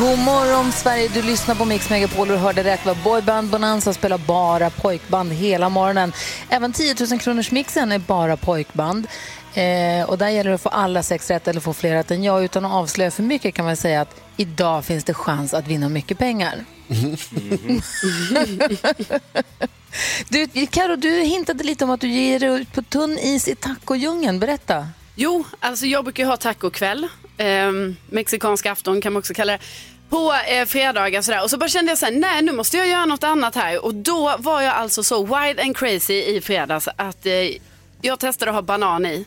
God morgon Sverige, du lyssnar på Mix Megapol och hörde rätt. Var boyband Bonanza spelar bara pojkband hela morgonen. Även 10 000 kronors mixen är bara pojkband. Eh, och där gäller det att få alla sex rätt eller få fler rätt än jag. Utan att avslöja för mycket kan man säga att idag finns det chans att vinna mycket pengar. du, Karo, du hintade lite om att du ger dig ut på tunn is i tacodjungeln. Berätta. Jo, alltså jag brukar ha tacokväll. Eh, mexikansk afton kan man också kalla det. På eh, fredagar sådär. Och så bara kände jag såhär, nej nu måste jag göra något annat här. Och då var jag alltså så wild and crazy i fredags att eh, jag testade att ha banan i.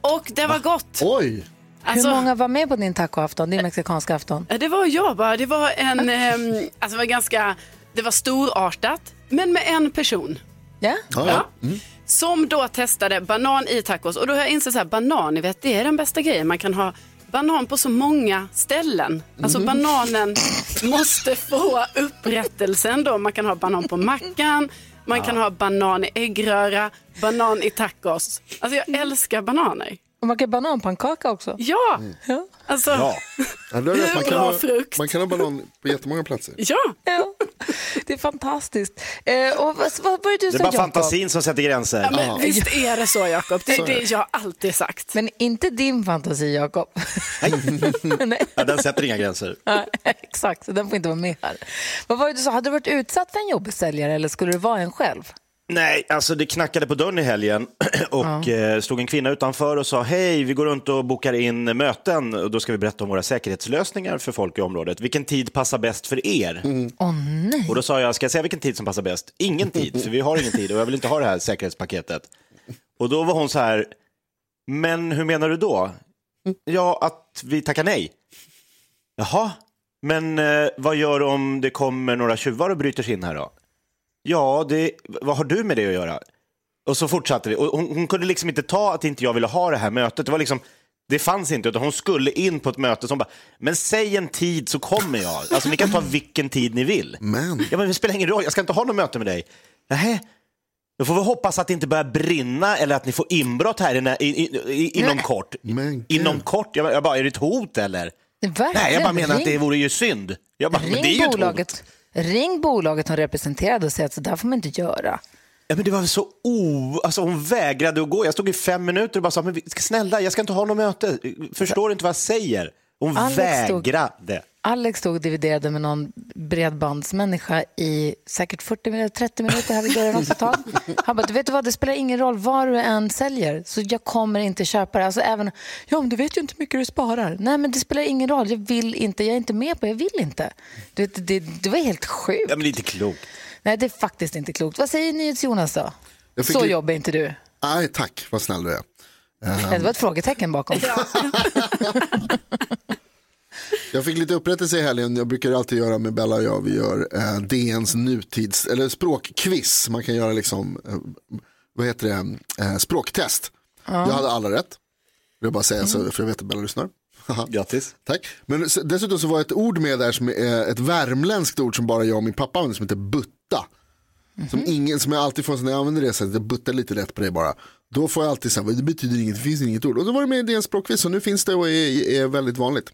Och det var gott. Oj! Alltså, Hur många var med på din tacoafton, din mexikanska afton? eh, Det var jag bara. Det var en, ehm, alltså det var ganska, det var storartat. Men med en person. Ja? Ja, ja. Mm. Som då testade banan i tacos. Och då har jag insett så här, banan, ni vet, det är den bästa grejen. Man kan ha banan på så många ställen. Alltså bananen måste få upprättelsen då. Man kan ha banan på mackan, man kan ha banan i äggröra, banan i tacos. Alltså jag älskar bananer. Och man kan bananpannkaka också. Ja, alltså Ja. Rätt. man, Hur kan bra ha, frukt? man kan ha banan på jättemånga platser. ja. Ja, det är fantastiskt. Eh, och vad, vad var det du Det är sa, bara Jakob? fantasin som sätter gränser. ja men visst är det så Jakob, det är det jag alltid sagt. Men inte din fantasi, Jakob. Nej. Ja, den sätter inga gränser. Ja, exakt, så den får inte vara med här. Vad var det du sa, hade du varit utsatt för en jobbig säljare eller skulle du vara en själv? Nej, alltså det knackade på dörren i helgen och eh, stod en kvinna utanför och sa hej, vi går runt och bokar in möten och då ska vi berätta om våra säkerhetslösningar för folk i området. Vilken tid passar bäst för er? Åh nej. Och då sa jag, ska jag säga vilken tid som passar bäst? Ingen tid, för vi har ingen tid och jag vill inte ha det här säkerhetspaketet. Och då var hon så här, men hur menar du då? Ja, att vi tackar nej. Jaha, men eh, vad gör du om det kommer några tjuvar och bryter sig in här då? Ja, det, vad har du med det att göra? Och så fortsatte det. Och hon, hon kunde liksom inte ta att inte jag ville ha det här mötet. Det var liksom, det fanns inte, utan hon skulle in på ett möte som bara, men säg en tid så kommer jag. Alltså ni kan ta vilken tid ni vill. Men, Ja, men det spelar ingen roll, jag ska inte ha något möte med dig. Nähä. Då får vi hoppas att det inte börjar brinna eller att ni får inbrott här i, i, i, inom kort. Men inom kort? Jag, jag bara, är det ett hot eller? Verkligen. Nej, jag bara menar ring, att det vore ju synd. Jag bara, men det är ring, ju ett hot. Ring bolaget hon representerade och säg att så där får man inte göra. Ja, men det var så o... Alltså, hon vägrade att gå. Jag stod i fem minuter och bara sa, men snälla, jag ska inte ha något möte. Förstår du inte vad jag säger? Hon Alex stod- vägrade. Alex stod och dividerade med någon bredbandsmänniska i säkert 40 minuter, 30 minuter här ett tag. Han bara, du vet vad, det spelar ingen roll vad du än säljer, så jag kommer inte köpa det. Alltså även, ja men du vet ju inte hur mycket du sparar. Nej men det spelar ingen roll, jag vill inte, jag är inte med på det, jag vill inte. Du vet, det, det var helt sjukt. Ja, men det är inte klokt. Nej det är faktiskt inte klokt. Vad säger NyhetsJonas då? Jag fick Så li- jobbar inte du. nej tack, vad snäll du är. Det var ett frågetecken bakom. Jag fick lite upprättelse i helgen, jag brukar alltid göra med Bella och jag, vi gör eh, DNs nutids, eller språkquiz. Man kan göra liksom, eh, vad heter det, eh, språktest. Jag hade alla rätt. Vill jag bara säga så, för jag vet att Bella lyssnar. Grattis. Tack. Men dessutom så var ett ord med där som är ett värmländskt ord som bara jag och min pappa använder som heter butta. Som, ingen, som jag alltid får när jag använder det sättet, jag buttar lite lätt på det bara. Då får jag alltid säga, det betyder inget, det finns inget ord. Och då var det med i DNs språkquiz och nu finns det och är, är väldigt vanligt.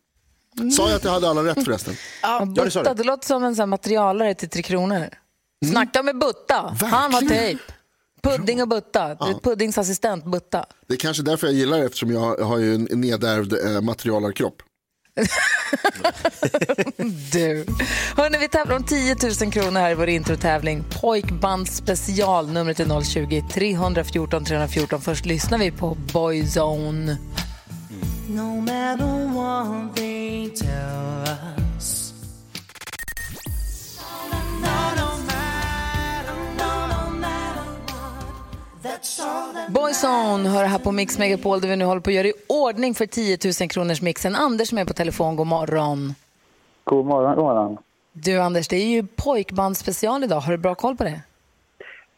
Sa jag att jag hade alla rätt förresten? Ja, det sa Butta, du. det låter som en sån här materialare till Tre Kronor. Snacka med Butta, han har tejp. Pudding och Butta, är puddingsassistent Butta. Det är kanske därför jag gillar det eftersom jag har ju en nedärvd eh, materialarkropp. Du. Hörrni, vi tävlar om 10 000 kronor här i vår introtävling. Pojkband special, numret är 020-314 314. Först lyssnar vi på Boyzone. No matter what they tell us. Boyzone hör här på Mix Megapol där vi nu håller på att göra i ordning för 10 000 kronors mixen. Anders som är på telefon, god morgon. God morgon, god morgon. Du Anders, det är ju pojkbandsspecial idag. Har du bra koll på det?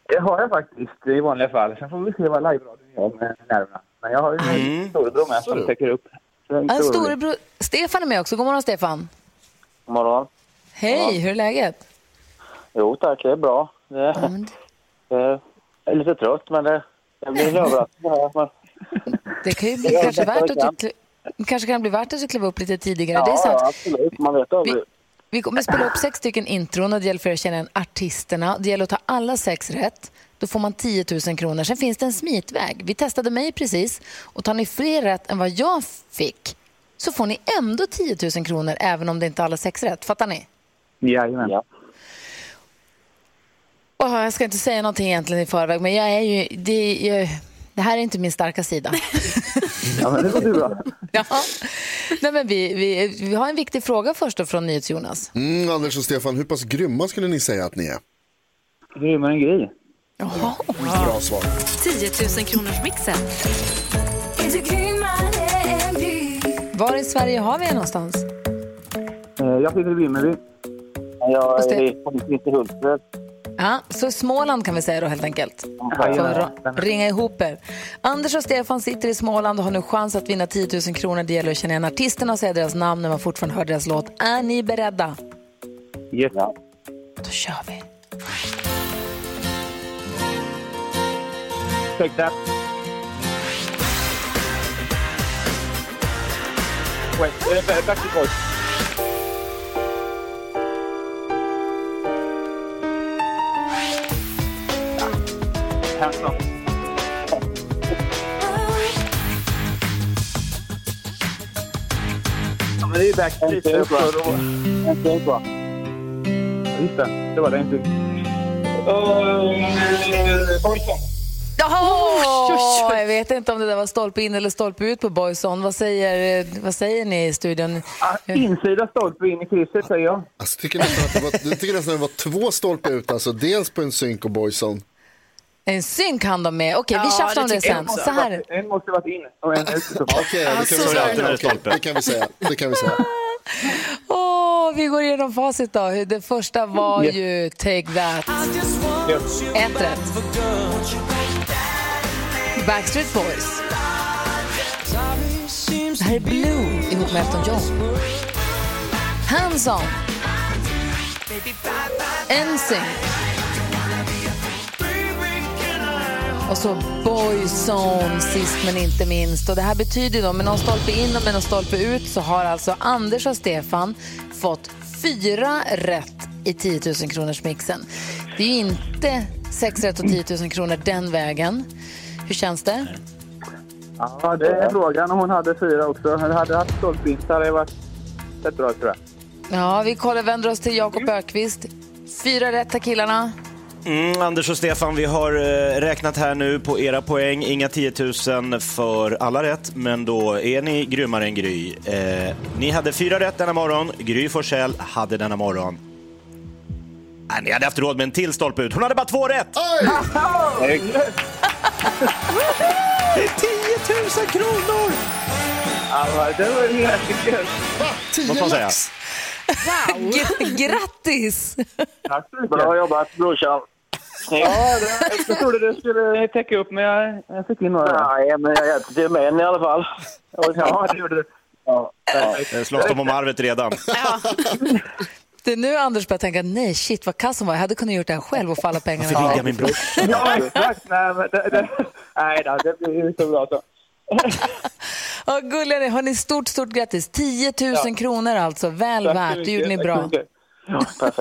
Det har jag faktiskt i vanliga fall. Sen får vi se vad live-radion gör med nerverna. Men jag har ju en storebror med som täcker upp. Jag En storebror, Stefan är med också. God morgon Stefan. God morgon. Hej, hur är läget? Jo tack, det är bra. Det är, Ja, men det är lite trött men det, jag blir överraskad. här, men- Det kan ju bli Ja, kanske värt att du, kanske kan bli värt att du kliva upp lite tidigare. Ja, det är så ja, att absolut. Man vet aldrig. vi, vi kommer spela upp sex stycken intron och det gäller för er att känna igen artisterna. Det gäller att ta alla sex rätt. Då får man 10 000 kronor. Sen finns det en smitväg. Vi testade mig precis och tar ni fler rätt än vad jag fick så får ni ändå 10 000 kronor även om det inte är alla sex rätt. Fattar ni? Jajamän. Ja. Åh, jag ska inte säga någonting egentligen i förväg, men jag är ju... Det, jag, det här är inte min starka sida. ja, men det låter bra. ja. Nej, men vi, vi, vi har en viktig fråga först då från NyhetsJonas. Mm, Anders och Stefan, hur pass grymma skulle ni säga att ni är? Grymmare än grej. Jaha. Bra svar. 10 000 kronors mixen. Var i Sverige har vi er någonstans? Eh, Jag sitter i Vimmerby. Jag är på mitt i Hultsfred. Ja, så Småland kan vi säga då helt enkelt. För att ringa ihop er. Anders och Stefan sitter i Småland och har nu chans att vinna 10 000 kronor. Det gäller att känna igen artisterna och säga deras namn när man fortfarande hör deras låt. Är ni beredda? Yes. Ja. Då kör vi. Take that. Wait, uh, Backstreet Boys. Ja. Hands up. Ja, men det är Backstreet. Det är bra. Just det, det var det inte. Uh, Jaha! Jag vet inte om det där var stolpe in eller stolpe ut på Boyson. Vad säger, vad säger ni i studion? Ah, insida stolpe in i krysset säger jag. Alltså, jag tycker nästan att det var, jag tycker nästan att det var två stolpar ut, alltså dels på en synk och Boyson. En synk han de med. Okej, vi Ja, tjafsar om det sen. också. Så här. En måste varit in och en ut. Okej, det, kan vi så är det det stolpe. Kan vi säga. Det kan vi säga. Åh, vi går igenom facit då. Det första var ju Take That. Ett rätt. Backstreet Boys. Det här är Blue ihop med Elton John. Hands On. NSYNC. Och så Boyzone sist men inte minst. Och det här betyder då med någon stolpe in och med någon stolpe ut så har alltså Anders och Stefan fått fyra rätt i 10 000 kronors mixen. Det är ju inte sex rätt och 10 000 kronor den vägen. Hur känns det? Ja, det är frågan om hon hade fyra också. Hon hade haft stolpe in så hade det varit rätt bra tror jag. Ja, vi kollar, vänder oss till Jakob Ökvist. Fyra rätt har killarna. Mm, Anders och Stefan, vi har eh, räknat här nu på era poäng. Inga 10 000 för alla rätt, men då är ni grymmare än Gry. Eh, ni hade fyra rätt denna morgon. Gry Forssell hade denna morgon. Nej, ni hade haft råd med en till stolpe ut. Hon hade bara två rätt! Oj! Det är 10 000 kronor! Ja, det var ju Vad får man säga? G- grattis! Tack så mycket. Bra jobbat brorsan. Ja, det, jag trodde du skulle täcka upp men jag, jag fick in några. Nej, men jag hjälpte till med en i alla fall. Ja, det gjorde du. Ja, Eh, Slåss de om arvet redan? Det är nu Anders börjar tänka, nej shit vad kass hon var. Jag hade kunnat gjort det här själv och få alla pengarna. Varför ringde jag min bror? ja exakt. Nej, men det, det, nej då, det blir ju så bra så. Ja, gulliga ni. Hörni, stort, stort grattis. 10 000 Ja. kronor alltså. Väl Tack värt. Det gjorde ni bra. Ja, perfekt.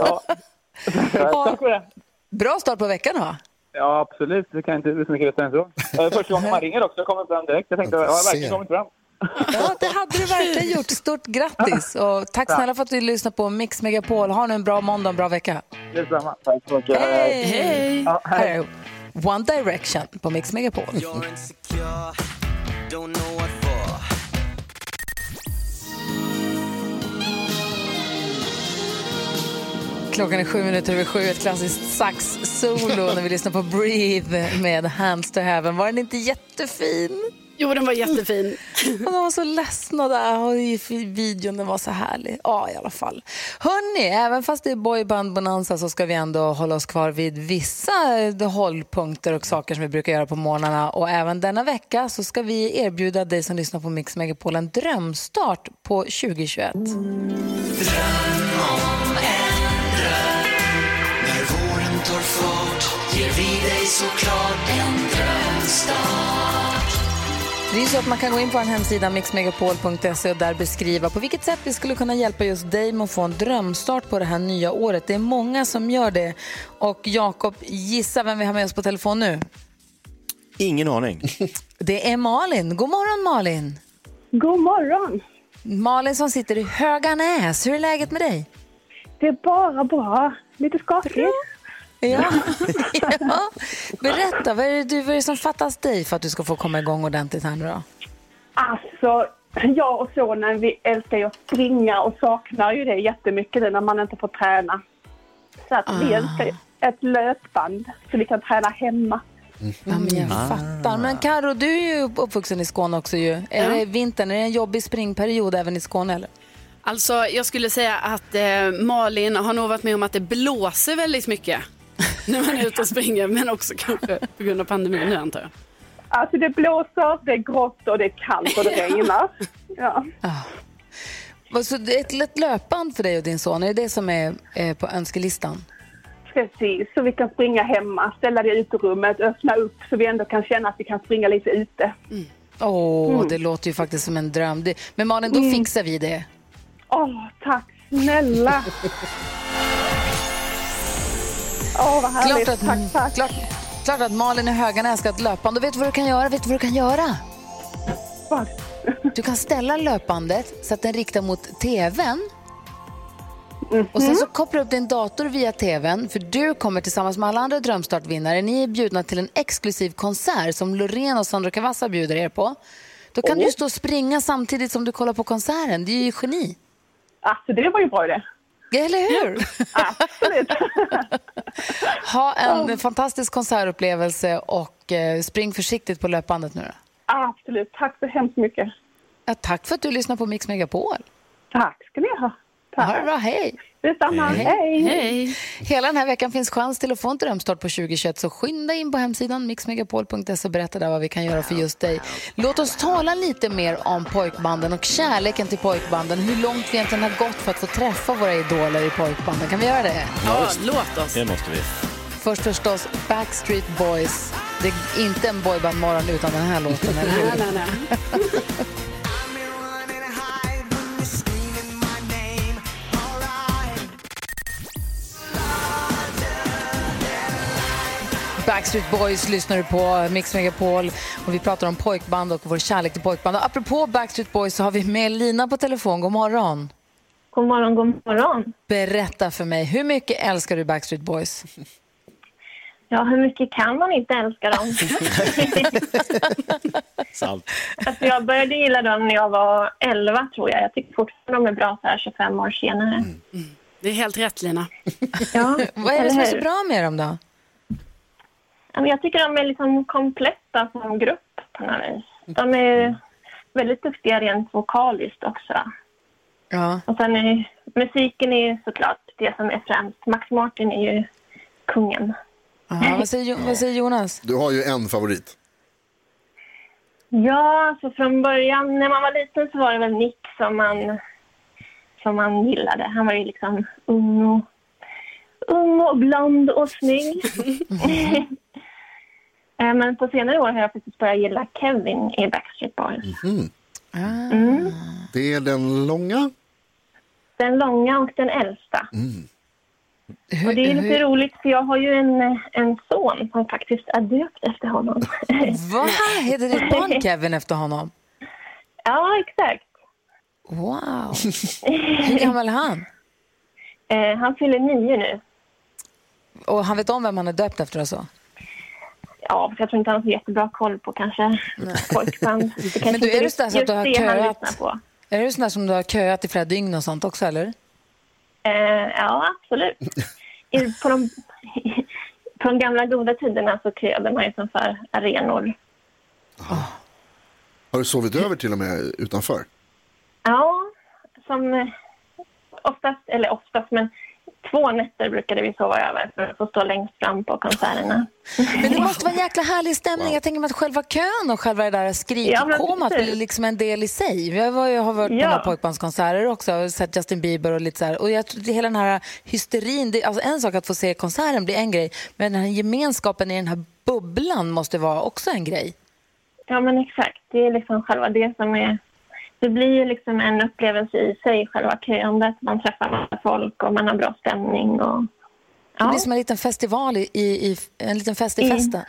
Tack för det. Bra start på veckan va? Ja, absolut. Det kan inte bli så mycket bättre än så. Eh, Första gången man ringer också kommer fram direkt. Jag tänkte, jag har verkligen kommit fram. Ja, det hade du verkligen gjort. Stort grattis. Och tack snälla för att du lyssnar på Mix Megapol. Ha nu en bra måndag och en bra vecka. Detsamma. Tack så mycket. Hej! Hej! Ja, hej. One Direction på Mix Megapol. Klockan är sju minuter över sju, ett klassiskt sax-solo när vi lyssnar på Breathe med Hands to Heaven. Var den inte jättefin? Jo, den var jättefin. Och de var så ledsna där och videon den var så härlig. Ja, i alla fall. Hörni, även fast det är boyband bonanza så ska vi ändå hålla oss kvar vid vissa eh, hållpunkter och saker som vi brukar göra på morgnarna. Och även denna vecka så ska vi erbjuda dig som lyssnar på Mix Megapol en drömstart på 2021. Dröm om en dröm När våren tar fart ger vi dig såklart en drömstart Det är så att man kan gå in på en hemsida, mixmegapol.se och där beskriva på vilket sätt vi skulle kunna hjälpa just dig med att få en drömstart på det här nya året. Det är många som gör det. Och Jakob, gissa vem vi har med oss på telefon nu? Ingen aning. Det är Malin. God morgon Malin! God morgon! Malin som sitter i Höganäs. Hur är läget med dig? Det är bara bra. Lite skakigt. Ja. ja. Berätta, vad är, det, du, vad är det som fattas dig för att du ska få komma igång ordentligt här nu då? Alltså, jag och sonen vi älskar ju att springa och saknar ju det jättemycket nu när man inte får träna. Så att vi Ah. älskar ju ett löpband så vi kan träna hemma. Ja, men jag fattar. Men Karo, du är ju uppvuxen i Skåne också ju. Är det vintern, är det en jobbig springperiod även i Skåne eller? Alltså, jag skulle säga att eh, Malin har nog varit med om att det blåser väldigt mycket när man är ute och springer, men också kanske på grund av pandemin nu antar jag. Alltså det blåser, det är grått och det är kallt och det regnar. Ja. Vad, Så det är ett lätt löpband för dig och din son, är det det som är på önskelistan? Precis, så vi kan springa hemma, ställa det i uterummet, öppna upp så vi ändå kan känna att vi kan springa lite ute. Åh, Mm. det låter ju faktiskt som en dröm. Men Malin, då fixar vi det. Åh, tack snälla! Åh, vad härligt. Klart att, tack, tack. Klart, klart att Malin i Höganäs ska ett löpband. Och vet du vad du kan göra? Vet du vad du kan göra? Vad? Du kan ställa löpbandet så att den riktar mot tvn. Mhm. Och sen så kopplar du upp din dator via tvn för du kommer tillsammans med alla andra drömstartvinnare, ni är bjudna till en exklusiv konsert som Loreen och Sandro Cavazza bjuder er på. Då kan du stå och springa samtidigt som du kollar på konserten. Det är ju geni. Alltså det var ju bra idé. Eller hur? Absolut. Ha en fantastisk konsertupplevelse och eh, spring försiktigt på löpbandet nu. Absolut. Tack så hemskt mycket. Ja, tack för att du lyssnar på Mix Megapol. Tack ska ni ha. Ha det bra, hej! Detsamma. Hej. Hej! Hela den här veckan finns chans till att få en drömstart på 2021 så skynda in på hemsidan mixmegapol.se och berätta där vad vi kan göra för just dig. Låt oss tala lite mer om pojkbanden och kärleken till pojkbanden. Hur långt vi egentligen har gått för att få träffa våra idoler i pojkbanden. Kan vi göra det? Ja, låt oss. Det måste vi. Först förstås Backstreet Boys. Det är inte en boybandmorgon utan den här låten, eller hur? Nej, nej, nej. Backstreet Boys lyssnar du på Mix Megapol och vi pratar om pojkband och vår kärlek till pojkband. Och apropå Backstreet Boys så har vi med Lina på telefon. God morgon. God morgon, god morgon. Berätta för mig, hur mycket älskar du Backstreet Boys? Ja, hur mycket kan man inte älska dem? Salt. alltså, jag började gilla dem när jag var 11, tror jag. Jag tycker fortfarande de är bra så här 25 år senare. Det är helt rätt Lina. Ja, Vad är det som är så bra med dem då? Jag tycker de är liksom kompletta som grupp på något vis. De är väldigt duktiga rent vokaliskt också. Ja. Och sen är musiken är ju såklart det som är främst. Max Martin är ju kungen. Aha, vad, säger, vad säger Jonas? Du har ju en favorit. Ja, alltså från början när man var liten så var det väl Nick som man, som man gillade. Han var ju liksom ung och, ung och blond och snygg. Eh, Men på senare år har jag faktiskt börjat gilla Kevin i Backstreet Boys. Mm. Det är den långa. Den långa och den äldsta. Hur, Och det är lite hur, roligt för jag har ju en, en son som faktiskt är döpt efter honom. vad heter ditt barn Kevin efter honom? ja, exakt. Wow. Hur gammal är han? Eh, han fyller nio nu. Och han vet om vem han är döpt efter alltså? Ja, för jag tror inte han har så jättebra koll på kanske kanske Men du, är inte det så att du har köat? Är det sån där som du har köat i flera dygn och sånt också eller? Eh, ja, absolut. I, på, de, på de gamla goda tiderna så köade man ju som för arenor. Har du sovit över till och med utanför? Ja, som oftast, eller oftast, men två nätter brukade vi sova över för att få stå längst fram på konserterna. Men det måste vara en jäkla härlig stämning. Jag tänker mig att själva kön och själva det där Ja, skrikkomat precis. blir liksom en del i sig. Jag var, jag har varit på Ja. några pojkbandskonserter också och sett Justin Bieber och lite så här. Och jag tror det- hela den här hysterin, det, alltså en sak att få se konserten blir en grej, men den här gemenskapen i den här bubblan måste vara också en grej. Ja, men exakt. Det är liksom själva det som är... Det blir ju liksom en upplevelse i sig, själva köandet. Man träffar massa folk och man har bra stämning. Och... Det Ja, blir som en liten festival, i, i, en liten fest i I- festen.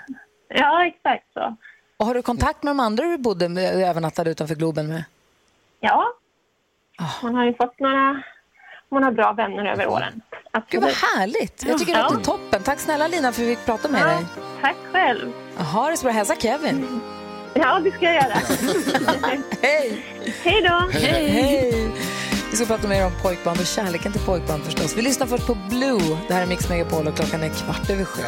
ja exakt så. Och har du kontakt med de andra du bodde med, övernattade utanför Globen med? Ja, Ah. man har ju fått några... Man har bra vänner över åren. Gud vad Absolut. härligt! Jag tycker Ja. att det är toppen. Tack snälla Lina för att vi fick prata med Ja, dig. tack själv. Ha det så bra. Hälsa Kevin. Ja, det ska jag göra. Hej! Hej då! Hej! Vi ska prata mer om pojkband och kärleken till pojkband förstås. Vi lyssnar först på Blue. Det här är Mix Megapol och klockan är kvart över sju.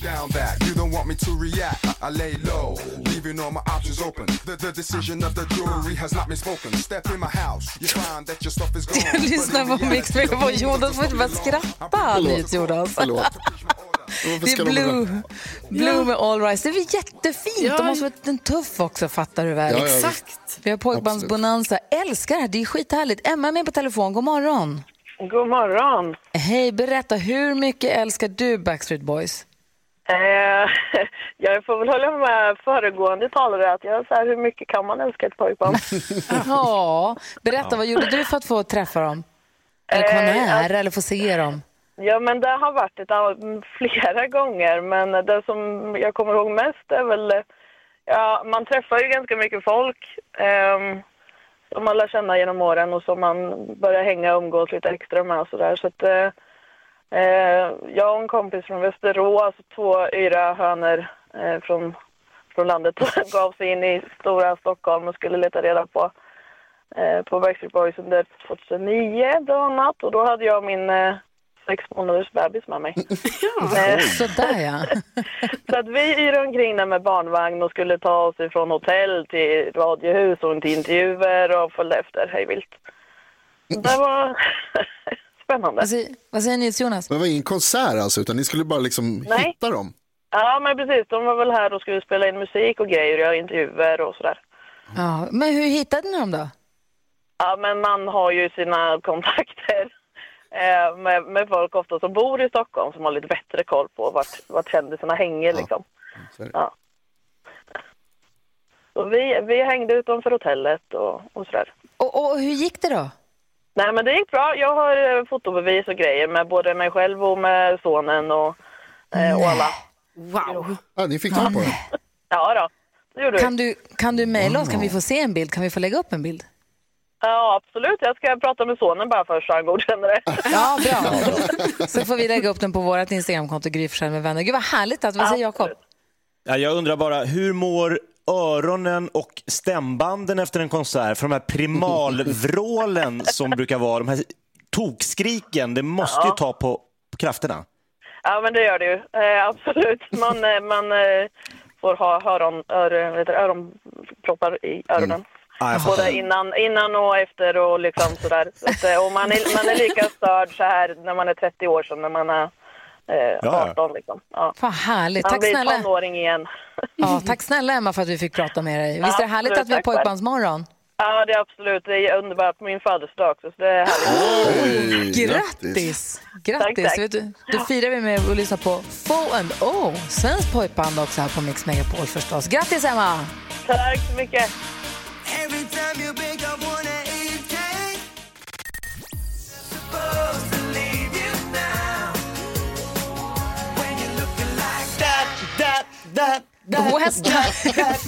Down back. You don't want me to react. I, I lay low, leaving all my options open. The, the decision of the jury has not been spoken. Step in my house, you find that your stuff is gone. Jag lyssnar på Mix Megapol. Jonas får inte börja skratta, Jonas. Förlåt. Varför Det är Blue. Blue med All Rise. Det är väl jättefint? Ja. De måste vara en tuff också, fattar du väl? Ja, ja, Exakt. Vi har pojkbandsbonanza. Älskar det här, det är skithärligt. Emma är med på telefon. God morgon. God morgon. Hej, berätta. Hur mycket älskar du Backstreet Boys? Eh, jag får väl hålla med föregående talare att jag så här, hur mycket kan man älska ett pojkband? Ja, berätta. Vad gjorde du för att få träffa dem? Eller komma Eh, nära eller få se dem? ja, men det har varit ett, flera gånger, men det som jag kommer ihåg mest är väl, eh, ja, man träffar ju ganska mycket folk ehm, som man lär känna genom åren och som man börjar hänga och umgås lite extra med och sådär. Så att, eh, eh, jag och en kompis från Västerås, två yra hönor eh, från, från landet, gav sig in i stora Stockholm och skulle leta reda på eh, på Backstreet Boys under 2009 bland annat och då hade jag min eh, sex månaders bebis med mig. Eh, Sådär ja. så att vi yrade omkring där med barnvagn och skulle ta oss ifrån hotell till radiohus och till intervjuer och följde efter hej vilt. Det var spännande. Vad säger, vad säger ni Jonas? Men det var ingen konsert alltså, utan ni skulle bara liksom Nej. hitta dem? Ja men precis, de var väl här och skulle spela in musik och grejer och göra intervjuer och sådär. Ja, men hur hittade ni dem då? Ja, men man har ju sina kontakter eh, med, med folk ofta som bor i Stockholm som har lite bättre koll på vart, vart kändisarna hänger liksom. så är det. Ja. Så vi, vi hängde utanför hotellet och, och sådär. Och, och hur gick det då? Nej men det gick bra. Jag har eh, fotobevis och grejer med både mig själv och med sonen och, eh, och alla. Wow. Ja, ni fick tag på dem? Ja då, det gjorde Kan vi. du, kan du mejla oss? Kan vi få se en bild? Kan vi få lägga upp en bild? Ja absolut, jag ska prata med sonen bara först så han godkänner det. Ja, bra. Så får vi lägga upp den på vårt Instagramkonto, Gry med vänner. Gud vad härligt. Att, vad säger Jakob? Ja, jag undrar bara, hur mår öronen och stämbanden efter en konsert? För de här primalvrålen som brukar vara, de här tokskriken, det måste ju ta på, på krafterna. Ja, men det gör det ju. Eh, absolut. Man, eh, man eh, får ha öron, ör, öronproppar i öronen. Jag fattar. Både innan, innan och efter och liksom sådär. Så att, eh, och man är, man är lika störd så här när man är 30 år som när man är Ja. 18. Liksom. Ja. Vad härligt. Tack blir snälla. tonåring igen. Ja, tack snälla Emma för att vi fick prata med dig. Visst är det härligt Absolut, att vi har tack pojkbandsmorgon? Ja, det är absolut. Det är underbart på min födelsedag också, så det är härligt. Oj, Grattis! Grattis! tack. Vet du, då firar vi med att lyssna på Fo and O, svensk pojkband också här på Mix Megapol förstås. Grattis Emma! Tack så mycket. That.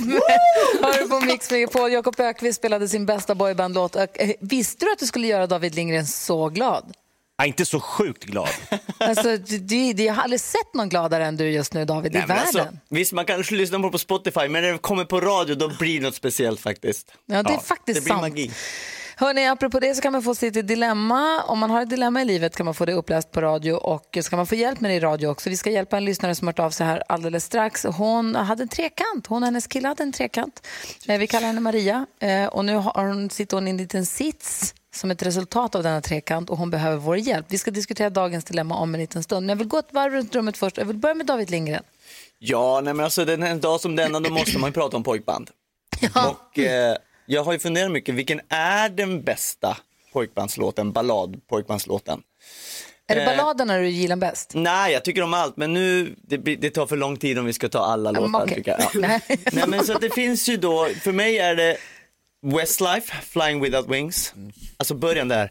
Hör du på Mix Megapol. Jakob Ökvist spelade sin bästa boybandlåt. Eh, Visste du att du skulle göra David Lindgren så glad? Jag är inte så sjukt glad. Alltså, du, du, jag har aldrig sett någon gladare än du just nu David, i Nej, men världen. alltså, visst, man kanske lyssnar på på Spotify, men när det kommer på radio då blir det något speciellt faktiskt. Ja, det är Ja, faktiskt det blir sant. magi. Hörrni, apropå det så kan man få sitt dilemma. Om man har ett dilemma i livet kan man få det uppläst på radio och så kan man få hjälp med det i radio också. Vi ska hjälpa en lyssnare som har hört av sig här alldeles strax. Hon hade en trekant. Hon och hennes kille hade en trekant. Eh, Vi kallar henne Maria eh, och nu har hon, sitter hon i en liten sits som ett resultat av denna trekant och hon behöver vår hjälp. Vi ska diskutera dagens dilemma om en liten stund. Men jag vill gå ett varv runt rummet först. Jag vill börja med David Lindgren. Ja, nej men alltså den, en dag som denna då måste man ju prata om pojkband. Och eh, jag har ju funderat mycket, vilken är den bästa pojkbandslåten, ballad pojkbandslåten? Är det Eh, balladerna du gillar bäst? Nej, jag tycker om allt, men nu, det, det tar för lång tid om vi ska ta alla låtar okej. tycker jag. Ja. Nej. Men så att det finns ju då, för mig är det Westlife, Flying Without Wings. Alltså början där.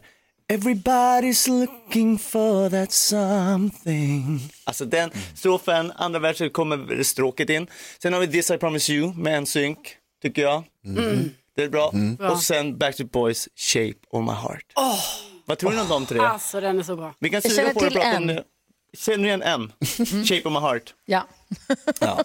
Everybody's looking for that something. Alltså den strofen, andra versen kommer stråket in. Sen har vi This I Promise You med en synk, tycker jag. Mm. Det är bra. Bra. Och sen Backstreet Boys, Shape of My Heart. Åh, Vad tror ni om de tre? alltså den är så bra. Vi kan suga på det och till prata om en. det. Känner igen en? Shape of My Heart. Ja. Ja.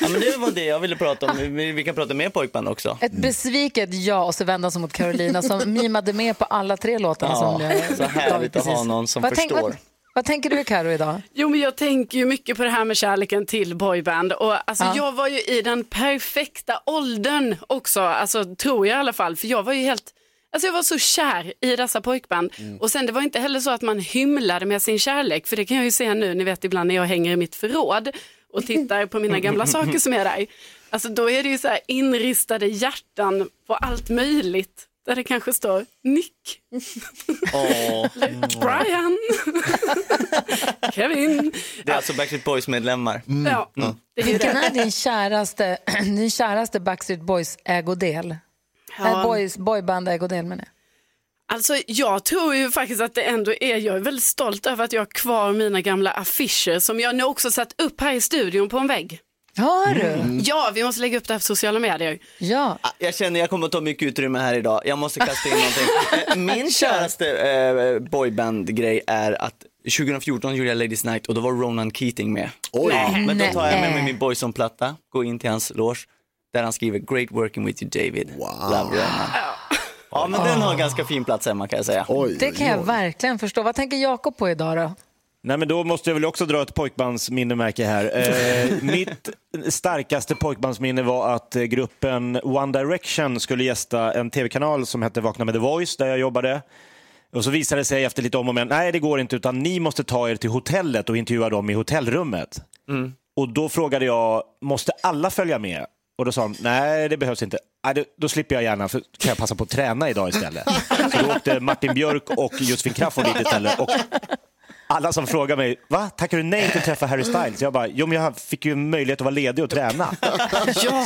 ja, men det var det jag ville prata om. Vi vi kan prata mer pojkband också. Ett besviket ja och så vända sig mot Carolina som mimade med på alla tre låtarna. Ja, som så härligt att ha någon som vad tänk- förstår. vad, vad tänker du Karo idag? Jo men jag tänker ju mycket på det här med kärleken till boyband. Och alltså Ja. jag var ju i den perfekta åldern också, alltså tror jag i alla fall, för jag var ju helt Alltså jag var så kär i dessa pojkband. Och sen det var inte heller så att man hymlade med sin kärlek. För det kan jag ju se nu, ni vet ibland när jag hänger i mitt förråd och tittar på mina gamla saker som är där. Alltså då är det ju så här inristade hjärtan på allt möjligt där det kanske står Nick, Åh. Brian, Kevin. Det är alltså Backstreet Boys medlemmar. Ja, det är ju Vilken är din käraste, din käraste Backstreet Boys ägodel? Ja. Äh, boys, boyband ägodel menar jag. Alltså jag tror ju faktiskt att det ändå är, jag är väldigt stolt över att jag har kvar mina gamla affischer som jag nu också satt upp här i studion på en vägg. Har du? Ja, vi måste lägga upp det här på sociala medier. Ja. Ah, Jag känner jag kommer att ta mycket utrymme här idag. Jag måste kasta in någonting. Eh, Min käraste eh, boyband-grej är att 2014 gjorde jag Ladies Night och då var Ronan Keating med. Oj. Men då tar jag med mig min Boyson-platta, går in till hans loge där han skriver Great working with you David. Love Ronan. Ja men den har en ganska fin plats hemma kan jag säga. Oj, Det kan jag verkligen förstå. Vad tänker Jakob på idag då? Nej, men då måste jag väl också dra ett pojkbandsminnemärke här. Eh, mitt starkaste pojkbandsminne var att eh, gruppen One Direction skulle gästa en tv-kanal som hette Vakna med The Voice, där jag jobbade. Och så visade det sig efter lite om och men, nej det går inte, utan ni måste ta er till hotellet och intervjua dem i hotellrummet. Och då frågade jag, måste alla följa med? Och då sa de, nej det behövs inte. Nej, det, då slipper jag gärna, för kan jag passa på att träna idag istället. Så då åkte Martin Björk och Josefin Crafoord dit istället. Och alla som frågar mig, va? Tackar du nej till att träffa Harry Styles? Jag bara, jo men jag fick ju möjlighet att vara ledig och träna. Så,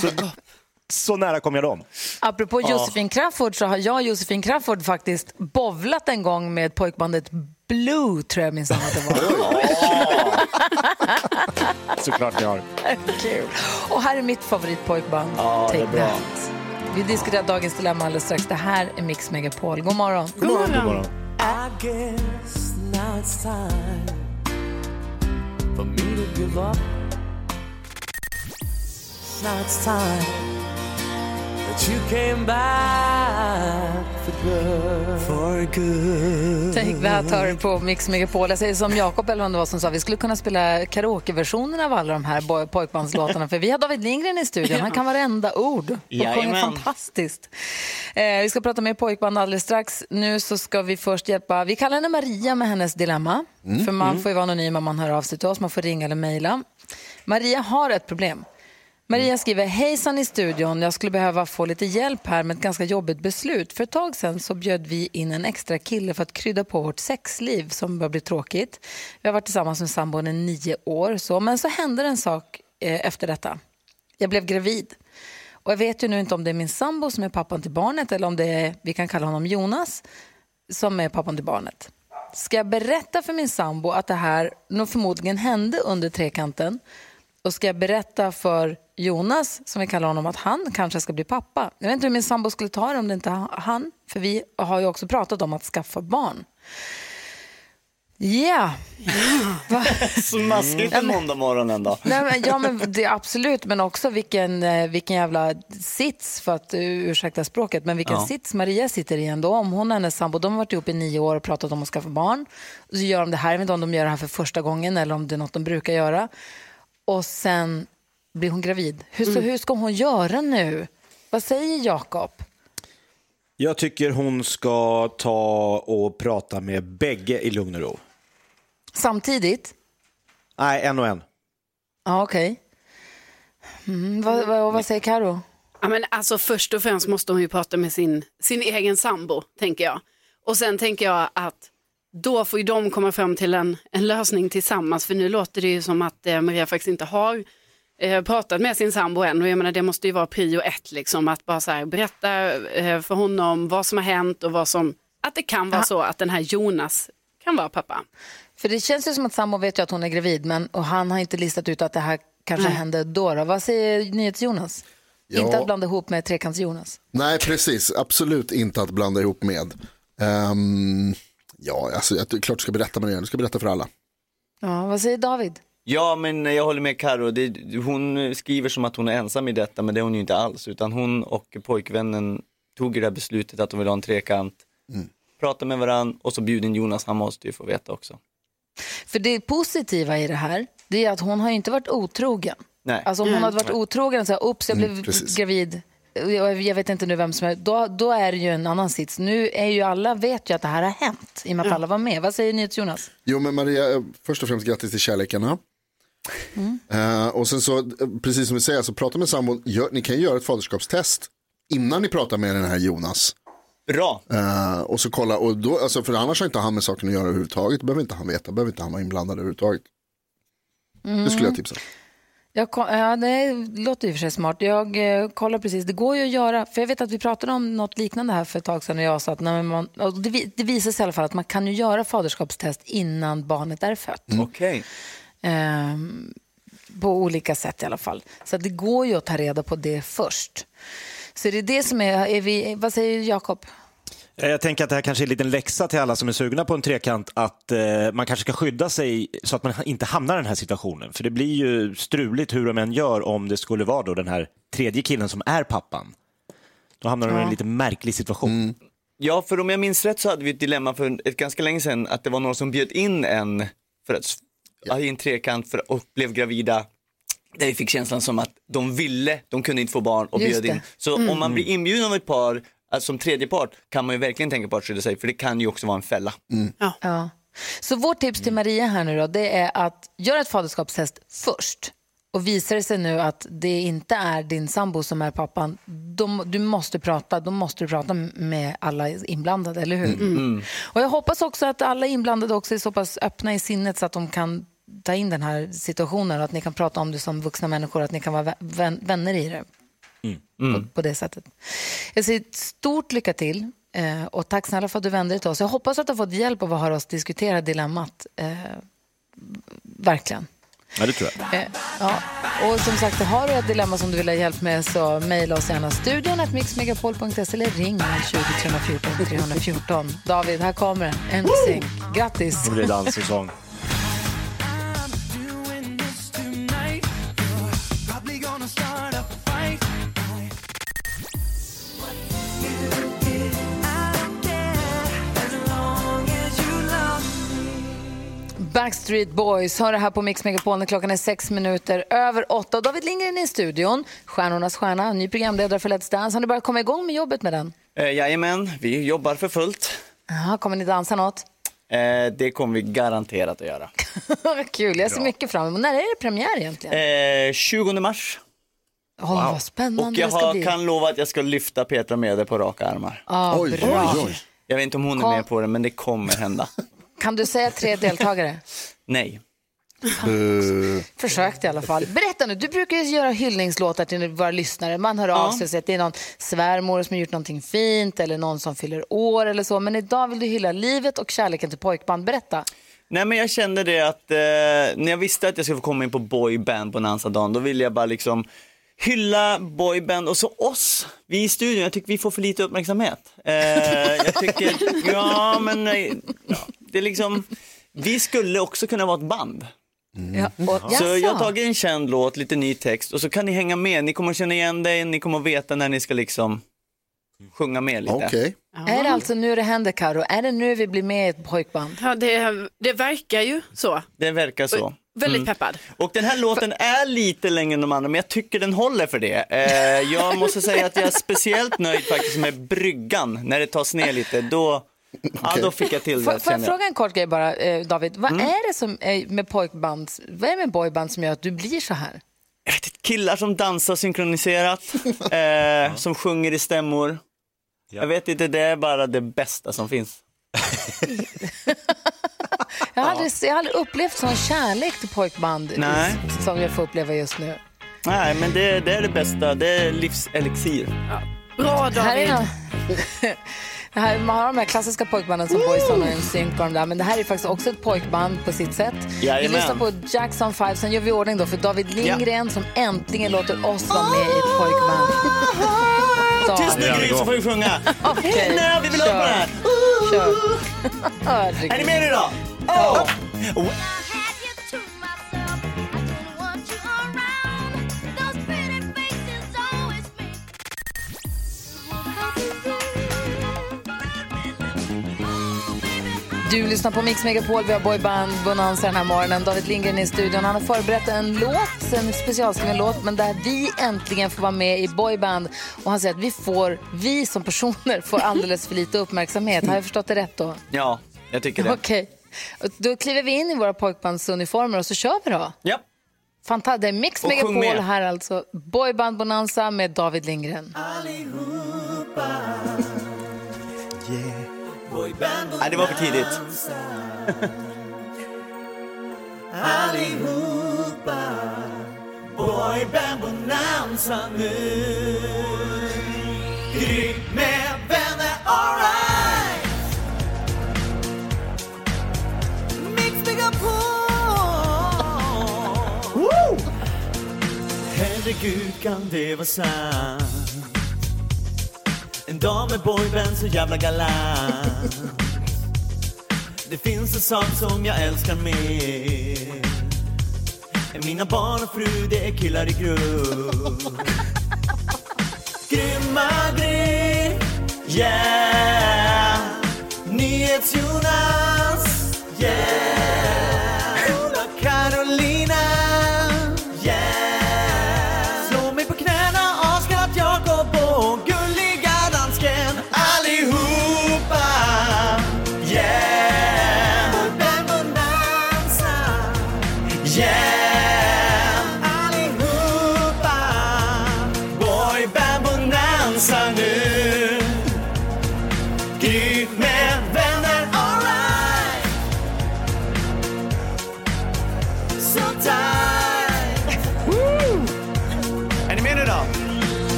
så nära kom jag dem. Apropå Josefin Crafoord så har jag och Josefin Crafoord faktiskt bovlat en gång med pojkbandet Blue, tror jag minsann att det var. Såklart jag har. Kul. Och här är mitt favoritpojkband, Ja, det är Take bra. That. Vi diskuterar dagens dilemma alldeles strax. Det här är Mix Megapol. God morgon. God morgon. God morgon. I guess now it's time for me to give up. Now it's time that you came back for good. For good. Take That hör på Mix Megapol. Jag säger som Jakob eller vad det var som sa, vi skulle kunna spela karaokeversioner av alla de här boy- pojkbandslåtarna. För vi har David Lindgren i studion, han kan varenda ord. Och sjunger fantastiskt. Eh, vi ska prata mer pojkband alldeles strax. Nu så ska vi först hjälpa, vi kallar henne Maria med hennes dilemma. För man får ju vara anonym om man hör av sig till oss, man får ringa eller mejla. Maria har ett problem. Maria skriver, hejsan i studion, jag skulle behöva få lite hjälp här med ett ganska jobbigt beslut. För ett tag sedan så bjöd vi in en extra kille för att krydda på vårt sexliv som börjar bli tråkigt. Vi har varit tillsammans med sambon i nio år, så, men så hände en sak eh, efter detta. Jag blev gravid. Och jag vet ju nu inte om det är min sambo som är pappan till barnet eller om det är, vi kan kalla honom Jonas, som är pappan till barnet. Ska jag berätta för min sambo att det här nog förmodligen hände under trekanten och ska jag berätta för Jonas, som vi kallar honom, att han kanske ska bli pappa. Jag vet inte hur min sambo skulle ta det om det inte han, för vi har ju också pratat om att skaffa barn. Ja. Smaskigt en måndag morgon ändå. Nej, men, ja, men det, absolut, men också vilken, eh, vilken jävla sits, för att uh, ursäkta språket, men vilken Ja. sits Maria sitter i ändå. Om hon och hennes sambo, de har varit ihop i nio år och pratat om att skaffa barn. Så gör de det här, jag vet inte om de gör det här för första gången eller om det är något de brukar göra. Och sen blir hon gravid. Hur, så, hur ska hon göra nu? Vad säger Jakob? Jag tycker hon ska ta och prata med bägge i lugn och ro. Samtidigt? Nej, en och en. Ja, okej. Mm, vad, vad, vad säger Karo? Ja, men alltså, först och främst måste hon ju prata med sin, sin egen sambo, tänker jag. Och sen tänker jag att då får ju de komma fram till en, en lösning tillsammans. För nu låter det ju som att eh, Maria faktiskt inte har eh, pratat med sin sambo än. Och jag menar, det måste ju vara prio ett, liksom, att bara så här, berätta eh, för honom vad som har hänt och vad som, att det kan vara så att den här Jonas kan vara pappa. För det känns ju som att sambo vet ju att hon är gravid, men och han har inte listat ut att det här kanske Nej. hände då, då. Vad säger NyhetsJonas? Ja. Inte att blanda ihop med Trekants-Jonas. Nej, precis. Absolut inte att blanda ihop med. Ehm, ja, alltså, jag, det är klart du ska berätta med det. Du ska berätta för alla. Ja, vad säger David? Ja, men jag håller med Karo. Det, hon skriver som att hon är ensam i detta, men det är hon ju inte alls. Utan hon och pojkvännen tog det där beslutet att de vill ha en trekant, prata med varandra och så bjuder in Jonas, han måste ju få veta också. För det positiva i det här, det är att hon har ju inte varit otrogen. Nej. Alltså om hon Mm. hade varit otrogen och sagt, oops, jag blev Mm, gravid, jag, vet inte nu vem som är, då, då är det ju en annan sits. Nu är ju alla, vet ju att det här har hänt, i och med att alla var med. Vad säger NyhetsJonas? Jo, men Maria, eh, först och främst grattis till kärlekarna. Eh, och sen så, eh, precis som vi säger, så prata med sambon. Gör, ni kan ju göra ett faderskapstest innan ni pratar med den här Jonas. Bra. Eh, och så kolla, och då, alltså, för annars har inte han med saken att göra överhuvudtaget. Behöver inte han veta, behöver inte han vara inblandad överhuvudtaget. Det skulle jag tipsa. Jag, ja, det låter och för sig smart. Jag eh, kollar precis, det går ju att göra, för jag vet att vi pratade om något liknande här för ett tag sedan och jag sa att när man, det, det visar sig i alla fall att man kan ju göra faderskapstest innan barnet är fött. Okej. Ehm, på olika sätt i alla fall. Så det går ju att ta reda på det först. Så det är det som är, är vi, vad säger Jakob? Eh, Jag tänker att det här kanske är en liten läxa till alla som är sugna på en trekant, att eh, man kanske ska skydda sig så att man inte hamnar i den här situationen. För det blir ju struligt hur de än gör om det skulle vara då den här tredje killen som är pappan. Då hamnar de i en Ja. lite märklig situation. Ja, för om jag minns rätt så hade vi ett dilemma för ett ganska länge sedan att det var någon som bjöd in en för att, ja. i en trekant för, och blev gravida. Där vi fick känslan som att de ville, de kunde inte få barn och Just bjöd in. Så Mm. om man blir inbjuden av ett par, alltså som tredje part, kan man ju verkligen tänka på att skydda sig för det kan ju också vara en fälla. Ja. Så vårt tips till Maria här nu då, det är att göra ett faderskapstest först. Och visar det sig nu att det inte är din sambo som är pappan, då, du måste prata, då måste du prata med alla inblandade, eller hur? Mm. Och jag hoppas också att alla inblandade också är så pass öppna i sinnet så att de kan ta in den här situationen och att ni kan prata om det som vuxna människor, att ni kan vara vä- vän, vänner i det på, på det sättet. Jag säger stort lycka till eh, och tack snälla för att du vände dig till oss. Jag hoppas att du har fått hjälp av att höra oss diskutera dilemmat. Eh, verkligen. Ja, det tror jag. Eh, ja. Och som sagt, har du ett dilemma som du vill ha hjälp med så mejla oss gärna studion att mixmegapol.se eller ring 020 314 314. David, här kommer den. En sing. Grattis! Nu blir det dans och sång. Backstreet Boys har det här på Mix Megapol när klockan är sex minuter över åtta. David Lindgren är i studion, stjärnornas stjärna, ny programledare för Let's Dance. Har ni börjat komma igång med jobbet med den? Eh, jajamän, vi jobbar för fullt. Jaha, kommer ni dansa något? Eh, det kommer vi garanterat att göra. Kul, jag ser mycket fram emot. När är det premiär egentligen? Eh, 20 mars. Åh, vad spännande Och jag det ska har, bli. kan lova att jag ska lyfta Petra Mede på raka armar. Ah, Oj, bra. oj, oj. Jag vet inte om hon är Kom. med på det, men det kommer hända. Kan du säga tre deltagare? Nej. Försökte i alla fall. Berätta nu, du brukar ju göra hyllningslåtar till våra lyssnare. Man hör av sig och säger att det är någon svärmor som har gjort någonting fint eller någon som fyller år eller så. Men idag vill du hylla livet och kärleken till pojkband. Berätta. Nej men jag kände det att eh, när jag visste att jag skulle få komma in på boyband på Nansa-dagen, då ville jag bara liksom hylla boyband och så oss, vi i studion, jag tycker vi får för lite uppmärksamhet. Eh, jag tycker, ja men nej, ja, det är liksom, vi skulle också kunna vara ett band. Ja, och, Så jag har tagit en känd låt, lite ny text och så kan ni hänga med. Ni kommer känna igen dig, ni kommer veta när ni ska liksom sjunga med lite. Okej. Är det alltså nu det händer Karo? Är det nu vi blir med i ett pojkband? Ja, det, det verkar ju så. Det verkar så. Väldigt Mm. peppad. Och den här låten är lite längre än de andra, men jag tycker den håller för det. Eh, jag måste säga att jag är speciellt nöjd faktiskt med bryggan, när det tas ner lite. Då, ja, då fick jag till det. får jag fråga en kort grej bara, eh, David? Vad Mm. är det som är med pojkband, vad är det med boyband som gör att du blir så här? Killar som dansar synkroniserat, eh, som sjunger i stämmor. Jag vet inte, det är bara det bästa som finns. Jag har, aldrig, jag har aldrig upplevt sån kärlek till pojkband Nej. som jag får uppleva just nu. Nej, men det, det är det bästa. Det är livselixir. Bra här är nå- det här, man har de här klassiska pojkbanden som Boyzone och NSYNC och de där, men det här är faktiskt också ett pojkband på sitt sätt. Vi Jajamän. lyssnar på Jackson 5, sen gör vi ordning då för David Lindgren som äntligen låter oss vara med i ett pojkband. Så. Tyst nu Gry så får vi sjunga. Okej, Nej, vi vill höra på det här. Kör. Är ni med nu då? Oh. Du lyssnar på Mix Megapol, vi har boyband Bonanza den här morgonen. David Lindgren är i studion. Han har förberett en låt, en specialskriven låt, men där vi äntligen får vara med i boyband. Och han säger att vi får, vi som personer får alldeles för lite uppmärksamhet. Har jag förstått det rätt då? Ja, jag tycker det. Okej. Och Då kliver vi in i våra pojkbandsuniformer och så kör vi då. Ja. Fantastiskt. Det är Mix Och Megapol här alltså. Boyband Bonanza med David Lindgren. Nej, det var för tidigt. Allihopa Boyband bonanza nu Gry med vänner, alright. Mix Megapol Herregud kan det vara sant En dag med boyband så jävla galant. Det finns en sak som jag älskar mer. Än mina barn och fru, det är killar i grupp. Grymma Gry, yeah. NyhetsJonas, yeah. Ola Carolina,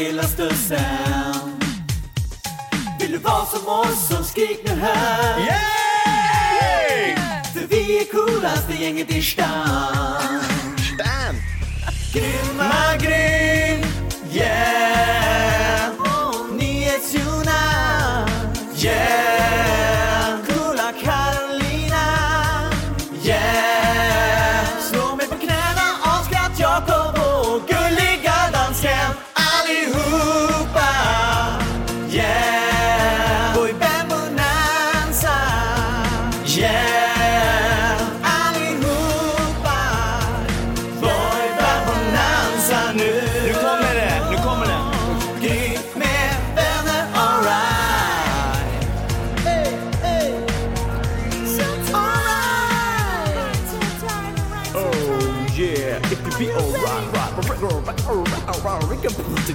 lilla stussen Vill du vara som oss så skrik nu här Yay! För vi är coolaste gänget i stan Stan! Grymma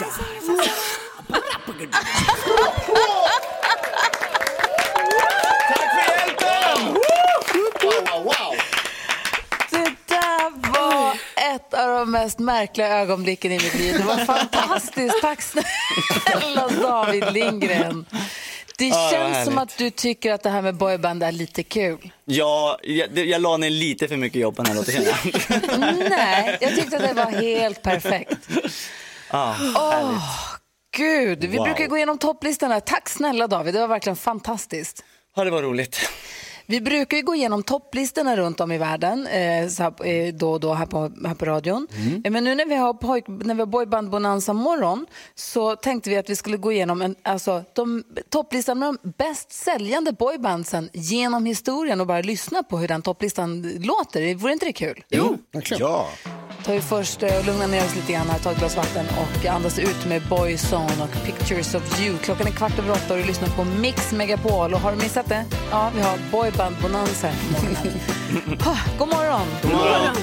bonanza. Det där var ett av de mest märkliga ögonblicken i mitt liv. Det var fantastiskt. Tack snälla David Lindgren. Det Ja, känns som härligt. att du tycker att det här med boyband är lite kul. Ja, jag, jag la ner lite för mycket jobb på den här låten jag. Nej, jag tyckte att det var helt perfekt. Åh, härligt. Gud, vi Wow. brukar gå igenom topplistorna. Tack snälla David, det var verkligen fantastiskt. Ja, det var roligt. Vi brukar ju gå igenom topplistorna runt om i världen eh, så här, eh, då och då här på, här på radion. Eh, Men nu när vi har, pojk, när vi har boyband Bonanza morgon så tänkte vi att vi skulle gå igenom en, alltså, de, topplistan med de bäst säljande boybandsen genom historien och bara lyssna på hur den topplistan låter. Vore inte det kul? Jo, Ja. Tar vi först och lugnar ner oss lite grann här, tar ett glas vatten och andas ut med Boyzone och Pictures of You. Klockan är kvart över åtta och du lyssnar på Mix Megapol. Och har du missat det? Ja, vi har Boyband Bonanza här på morgonen. Ha, God morgon! God morgon.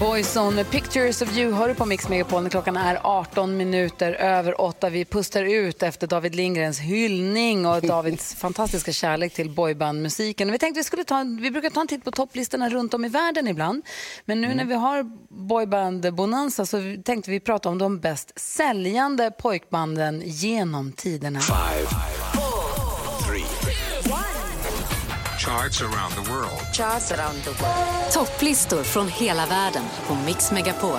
Boyzone med Pictures of You hör du på Mix Megapol när klockan är 18 minuter över 8. Vi pustar ut efter David Lindgrens hyllning och Davids fantastiska kärlek till boybandmusiken. Vi tänkte vi skulle ta, vi brukar ta en titt på topplistorna runt om i världen ibland. Men nu när vi har boyband Bonanza så tänkte vi prata om de bäst säljande pojkbanden genom tiderna. Charts around the world. Charts around the world. Topplistor från hela världen på Mix Megapol.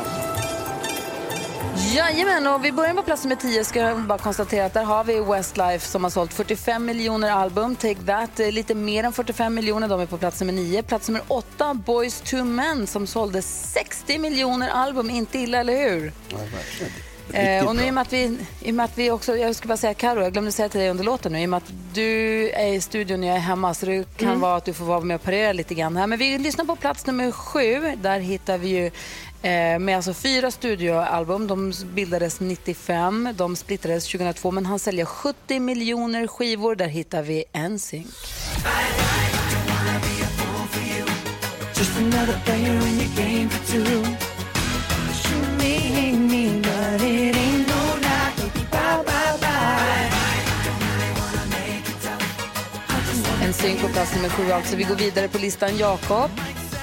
Jajamän, och vi börjar på plats nummer 10. Ska jag bara konstatera att där har vi Westlife som har sålt 45 miljoner album. Take That, eh, lite mer än 45 miljoner. De är på plats nummer 9. Plats nummer 8, Boys to Men som sålde 60 miljoner album. Inte illa, eller hur? Eh, och nu i och med att vi, i och med att vi också, jag ska bara säga Karo, jag glömde säga till dig under låten nu, i och med att du är i studion och jag är hemma så det kan Mm. vara att du får vara med och parera lite grann här. Men vi lyssnar på plats nummer sju, där hittar vi ju eh, med alltså fyra studioalbum. De bildades 95, de splittrades 2002 men han säljer 70 miljoner skivor. Där hittar vi NSYNC. Just another player in your game for two. NSYNC på plats nummer sju alltså. Vi går vidare på listan. Jakob.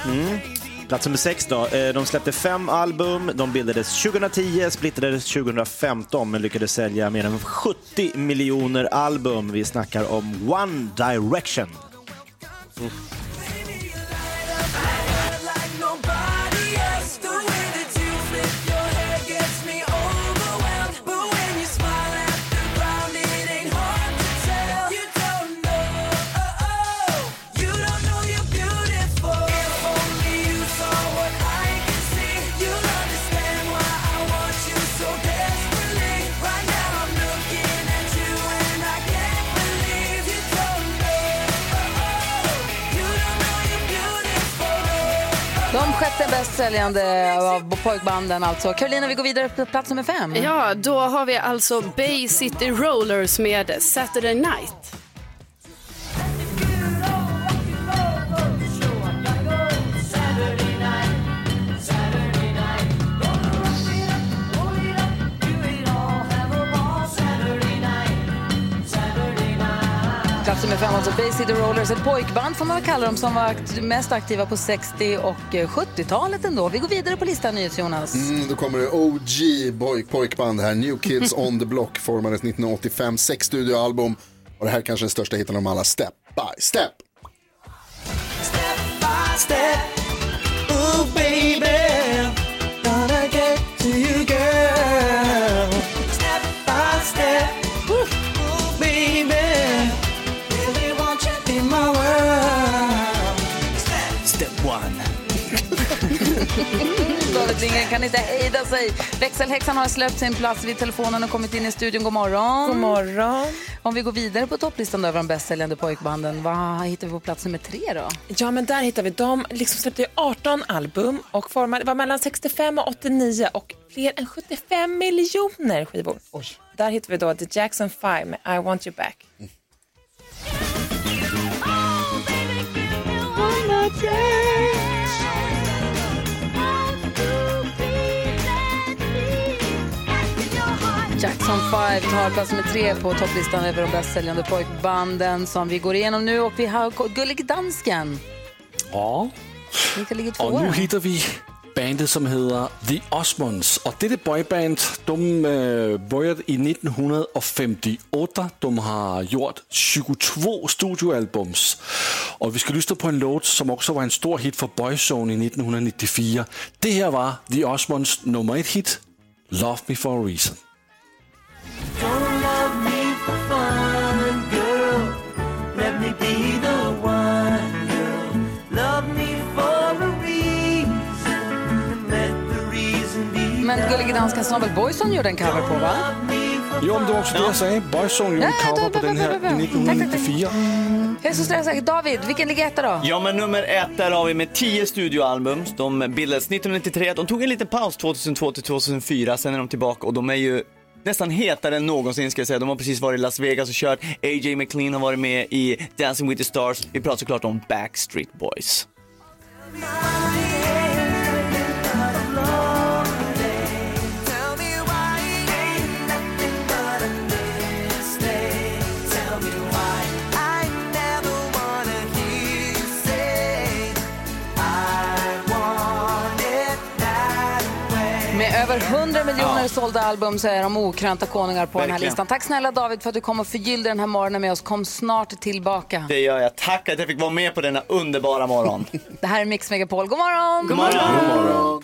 Mm. Plats nummer sex då. Eh, De släppte fem album. De bildades 2010, splittrades 2015 men lyckades sälja mer än 70 miljoner album. Vi snackar om One Direction. De den bäst säljande av pojkbanden alltså. Carolina, vi går vidare på plats nummer fem. Ja, då har vi alltså Bay City Rollers med Saturday Night. Nummer fem, alltså Bay City Rollers, ett pojkband får man väl kalla dem som var akt- mest aktiva på 60 och eh, 70-talet ändå. Vi går vidare på listan, NyhetsJonas. Mm, då kommer det OG boy, pojkband här. New Kids on the Block formades 1985. Sex studioalbum. Och det här är kanske den största hitten av dem alla. Step by step. Step, ooh baby, David Lindgren kan inte hejda sig. Växelhäxan har släppt sin plats vid telefonen och kommit in i studion. God morgon. God morgon. Om vi går vidare på topplistan över de bäst säljande pojkbanden, vad hittar vi på plats nummer tre då? Ja, men där hittar vi dem. Liksom släppte ju 18 album och formade, var mellan 65 och 89 och fler än 75 miljoner skivor. Där hittar vi då The Jackson 5 med I want you back. Jackson 5 tar plats nummer tre på topplistan över de bäst säljande pojkbanden som vi går igenom nu. Och vi har Gullig Dansken. Ja, Vilka ligger tvåa och nu hittar vi bandet som heter The Osmonds. Och detta boyband, de äh, började i 1958. De har gjort 22 studioalbums. Och vi ska lyssna på en låt som också var en stor hit för Boyzone i 1994. Det här var The Osmonds nummer ett hit, Love Me For A Reason. Men Gullig Dansken som väl Boyzone gjorde en cover på, va? Jo, men det var också det jag sa. Boyzone gjorde Ja, cover på den här bra, bra, bra. i 1994. Jag är så stressad. David, vilken ligger etta då? Ja, men nummer ett där har vi med 10 studioalbum. De bildades 1993. De tog en liten paus 2002 till 2004. Sen är de tillbaka och de är ju nästan hetare än någonsin ska jag säga. De har precis varit i Las Vegas och kört. AJ McLean har varit med i Dancing with the Stars. Vi pratar såklart om Backstreet Boys. Över 100 miljoner Ja. sålda album så är de okrönta konungar på den här Verkligen. listan. Tack snälla David för att du kom och förgyllde den här morgonen med oss. Kom snart tillbaka. Det gör jag. Tack att jag fick vara med på denna underbara morgon. Det här är Mix Megapol. God morgon! God morgon! God morgon.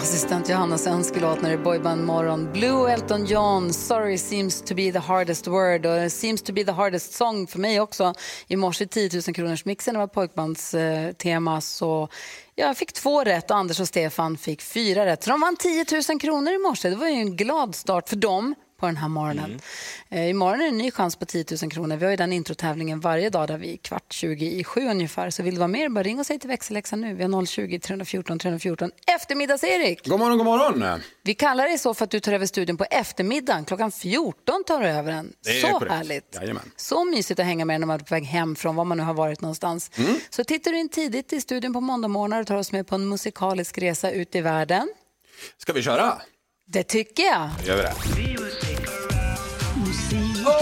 Assistent Johannas önskelåt när det är boyband morgon. Blue Elton John, Sorry seems to be the hardest word och seems to be the hardest song för mig också. I morse 10 000 kronors mixen, det var pojkbandstema eh, så jag fick två rätt och Anders och Stefan fick fyra rätt. Så de vann 10 000 kronor i morse. Det var ju en glad start för dem på den här morgonen. Eh, imorgon är det en ny chans på 10 000 kronor. Vi har ju den introtävlingen varje dag där vi är kvart 20 i sju ungefär. Så vill du vara med, bara ring och säg till växelläxan nu. Vi har 020 314 314. Eftermiddags-Erik! God morgon, god morgon. Vi kallar dig så för att du tar över studion på eftermiddagen. Klockan 14 tar du över den. Det är Så korrekt. härligt. Jajamän. Så mysigt att hänga med när man är på väg hem från var man nu har varit någonstans. Mm. Så tittar du in tidigt i studion på måndagmorgnar och tar oss med på en musikalisk resa ut i världen. Ska vi köra? Det tycker jag. Då gör vi det.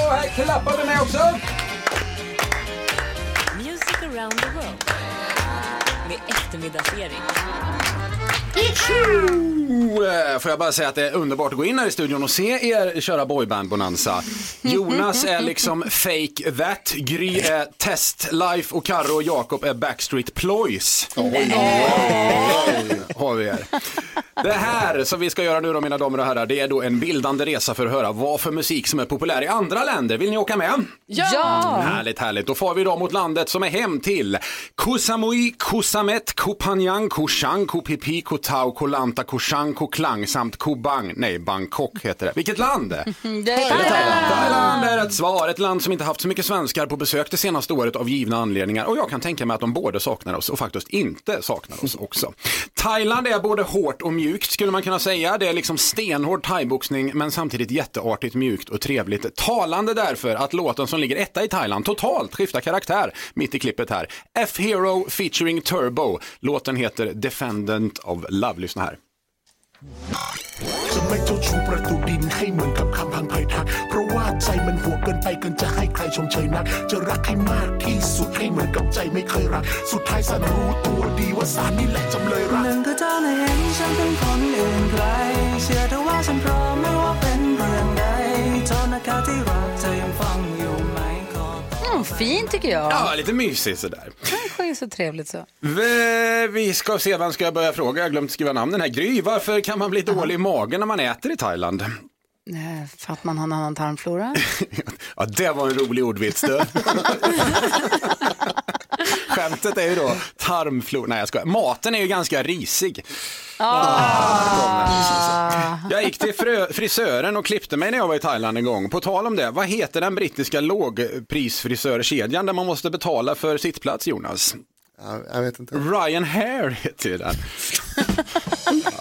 Och här klappar vi med också. Music around the world med eftermiddagsserie. Får jag bara säga att det är underbart att gå in här i studion och se er köra boyband bonanza. Jonas är liksom fake that, Gry är test life och Karro och Jakob är backstreet ploys. Har vi er. Det här som vi ska göra nu då mina damer och herrar, det är då en bildande resa för att höra vad för musik som är populär i andra länder. Vill ni åka med? Ja! Härligt, härligt. Då får vi då mot landet som är hem till Kusamui, Kupanyang, Kushang, Kupipi, Kotao, Kolanta, Kushang, Koklang samt Kubang. Nej, Bangkok heter det. Vilket land? Det är Thailand. Thailand är ett svar. Ett land som inte haft så mycket svenskar på besök det senaste året av givna anledningar. Och jag kan tänka mig att de både saknar oss och faktiskt inte saknar oss också. Thailand är både hårt och mjukt skulle man kunna säga. Det är liksom stenhård thaiboxning men samtidigt jätteartigt mjukt och trevligt. Talande därför att låten som ligger etta i Thailand totalt skiftar karaktär mitt i klippet här. F-Hero featuring Turbo. Låten heter Defendant of Love. Lyssna här. จะไม่เจ้าชู้ประตูดินให้เหมือนกับคำพังไผ่ทัก เพราะว่าใจมันหัวเกินไปเกินจะให้ใครชมเชยนัก จะรักให้มากที่สุดให้เหมือนกับใจไม่เคยรัก สุดท้ายสันรู้ตัวดีว่าสารนี่แหละจำเลยรักหนึ่งคือเธอน่ะเห็นฉันเป็นคนอื่นไกลเชื่อเธอว่าฉันพร้อมไม่ว่าเป็นเรื่องใดโทษนะคะที่รักเธอยังฟังอยู่ไหมขอ Mm, fin tycker jag. Ja, lite mysigt sådär. Är så trevligt så. Vi, ska se, vem ska jag börja fråga? Jag har glömt skriva namnen här. Gry, varför kan man bli dålig i magen när man äter i Thailand? Eh, För att man har en annan tarmflora. Ja, det var en rolig ordvits du. Skämtet är ju då tarmflora. Nej, jag skojar. Maten är ju ganska risig. Ah. Jag gick till frisören och klippte mig när jag var i Thailand en gång. På tal om det, vad heter den brittiska lågprisfrisörkedjan där man måste betala för sittplats, Jonas? jag vet inte. Ryan Hair heter den.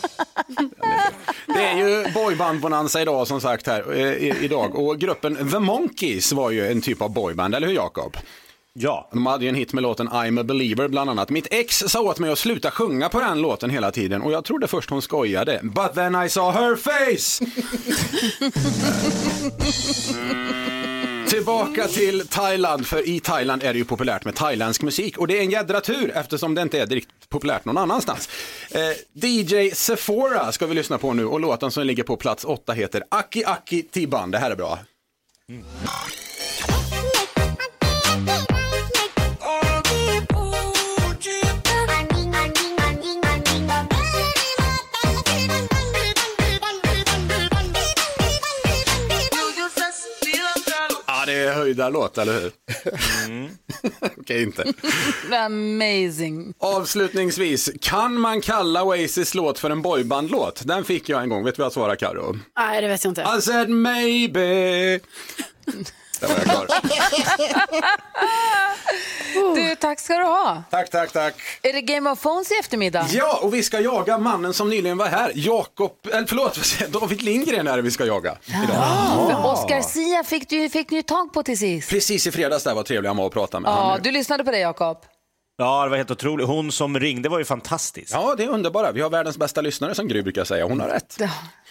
Det är ju boyband-bonanza idag som sagt här eh, idag. Och gruppen The Monkeys var ju en typ av boyband, eller hur Jakob? Ja. De hade ju en hit med låten I'm a believer bland annat. Mitt ex sa åt mig att sluta sjunga på den låten hela tiden och jag trodde först hon skojade. But then I saw her face! Tillbaka till Thailand, för i Thailand är det ju populärt med thailändsk musik och det är en jädra tur eftersom det inte är direkt populärt någon annanstans. Eh, DJ Sephora ska vi lyssna på nu och låten som ligger på plats åtta heter Aki Aki Tiban. Det här är bra. Mm. Är höjda låt, eller hur? Okej, inte. Amazing. Avslutningsvis, kan man kalla Oasis låt för en boybandlåt? Den fick jag en gång, vet du vad jag svarar Karo? Nej, det vet jag inte. I said maybe. Där var jag klar. Du, tack ska du ha. Tack, tack, tack. Är det Game of Phones i eftermiddag? Ja, och vi ska jaga mannen som nyligen var här, Jakob, eller förlåt, David Lindgren är det vi ska jaga idag. För Oscar Sia fick, du, fick ni tag på till sist. Precis i fredags där var trevlig han var och pratade med. Ja, du lyssnade på det Jakob. Ja, det var helt otroligt. Hon som ringde var ju fantastisk. Ja, det är underbara. Vi har världens bästa lyssnare som Gry brukar säga. Hon har rätt.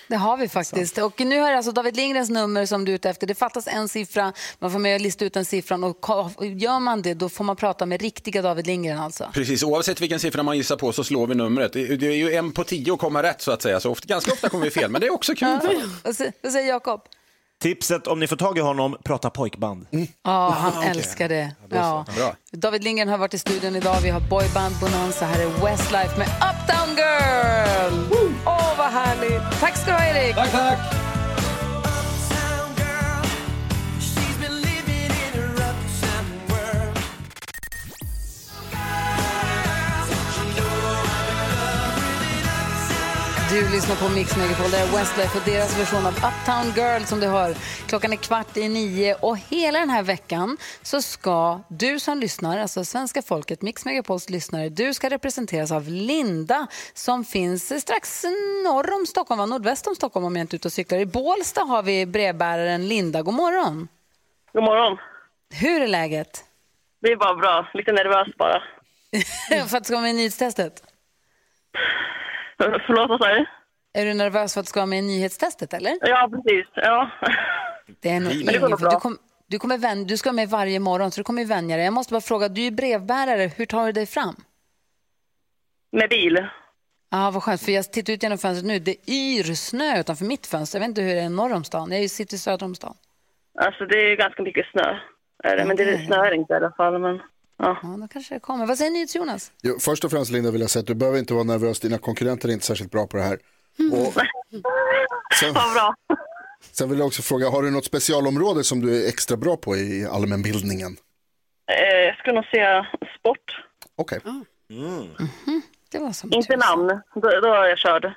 Det, har vi faktiskt. Och nu är det alltså David Lindgrens nummer som du är ute efter. Det fattas en siffra, man får med och lista ut den siffran och gör man det då får man prata med riktiga David Lindgren alltså. Precis, oavsett vilken siffra man gissar på så slår vi numret. Det är ju en på tio att komma rätt så att säga, så ofta, ganska ofta kommer vi fel, men det är också kul. Vad säger Jakob? Tipset om ni får tag i honom, prata pojkband. Ja, han okej. älskar det. Ja. Bra. David Lindgren har varit i studion idag. Vi har boyband Bonanza. Här är Westlife med Uptown Girl. Åh, vad härligt. Tack ska du ha, Erik. Tack, tack. Du lyssnar på Mix Megapol, det är Westlife och deras version av Uptown Girl som du hör. Klockan är kvart i nio och hela den här veckan så ska du som lyssnar, alltså svenska folket, Mix Megapols lyssnare, du ska representeras av Linda som finns strax norr om Stockholm, va? nordväst om Stockholm om jag inte är ute och cyklar. I Bålsta har vi brevbäraren Linda. God morgon. God morgon. Hur är läget? Det är bara bra. Lite nervös bara. för att du ska vara med i nyhetstestet? Förlåt, vad sa du? Är du nervös för att du ska vara med i nyhetstestet eller? Ja, precis. Ja. Det är nog Men det nog för du, bra. kom, du, kommer vän, du ska med varje morgon så du kommer vänja dig. Jag måste bara fråga, du är ju brevbärare, hur tar du dig fram? Med bil. Ja, vad skönt, för jag tittar ut genom fönstret nu. Det yr snö utanför mitt fönster. Jag vet inte hur det är norr om stan. Jag sitter söder om stan. Alltså, det är ju ganska mycket snö. Är det, Men det snöar inte i alla fall. Men, ja. ja, då kanske det kommer. Vad säger ni till Jonas? Jo, först och främst Linda vill jag säga att du behöver inte vara nervös, dina konkurrenter är inte särskilt bra på det här. Och sen, Vad bra. sen vill jag också fråga, har du något specialområde som du är extra bra på i allmänbildningen? Eh, jag skulle nog säga sport. Okej. Det var som Inte namn. Då, då är jag körd.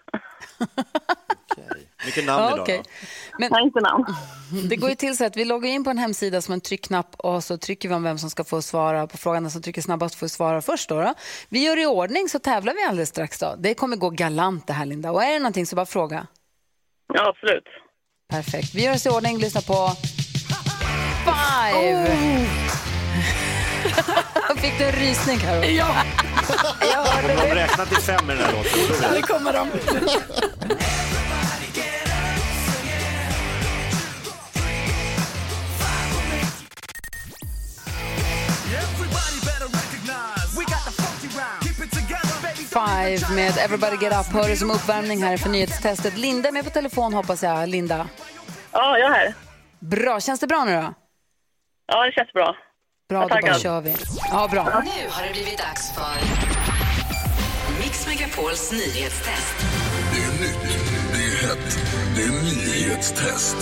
Mycket Ja, okej. Men, Nej, inte namn. Det går ju till så att vi loggar in på en hemsida som en tryckknapp och så trycker vi om vem som ska få svara på frågan. Den som trycker snabbast får svara först. Då, då. Vi gör i ordning så tävlar vi alldeles strax. Då. Det kommer gå galant det här Linda. Och är det någonting så bara fråga. Ja, absolut. Perfekt. Vi gör oss i ordning. Lyssna på Five. Fick du en rysning Karo? Ja. Jag hörde De har det. räknat till fem i den här låten. Ja, det kommer de. Five med Everybody Get Up hör du som uppvärmning här för nyhetstestet. Linda är med på telefon hoppas jag. Linda. Ja, jag är här. Bra. Känns det bra nu då? Ja, det känns bra. Bra, då bara kör vi. Ja, bra. Nu har det blivit dags för Mix Megapols nyhetstest. Det är nytt, det är hett, det är nyhetstest.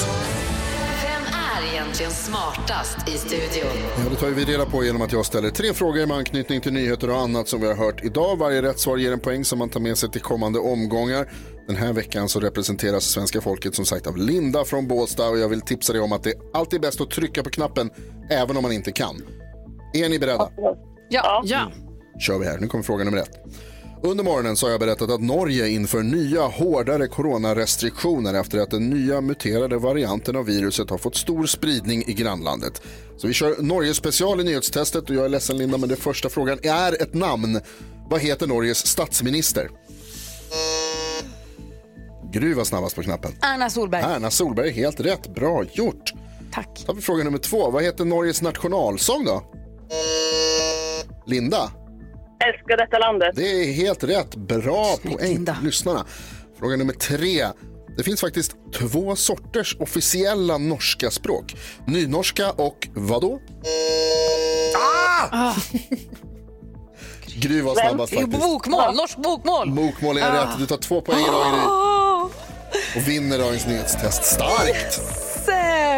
Egentligen smartast i studion? Ja, det tar vi reda på genom att jag ställer tre frågor med anknytning till nyheter och annat som vi har hört idag. Varje rätt svar ger en poäng som man tar med sig till kommande omgångar. Den här veckan så representeras svenska folket som sagt av Linda från Båstad och jag vill tipsa dig om att det alltid är bäst att trycka på knappen även om man inte kan. Är ni beredda? Ja. ja. kör vi här. Nu kommer fråga nummer ett. Under morgonen så har jag berättat att Norge inför nya hårdare coronarestriktioner efter att den nya muterade varianten av viruset har fått stor spridning i grannlandet. Så vi kör Norge special i nyhetstestet och jag är ledsen Linda men den första frågan är ett namn. Vad heter Norges statsminister? Gry var snabbast på knappen. Erna Solberg. Erna Solberg, helt rätt. Bra gjort. Tack. Då har vi fråga nummer två. Vad heter Norges nationalsång då? Linda? Älskar detta landet. Det är helt rätt. Bra poäng till lyssnarna. Fråga nummer tre. Det finns faktiskt två sorters officiella norska språk. Nynorska och vadå? Ah! Gry var snabbast faktiskt. Bokmål, norsk bokmål. Bokmål är Ah. rätt. Du tar två poäng idag Gry. Ah. Och vinner dagens nyhetstest. Starkt!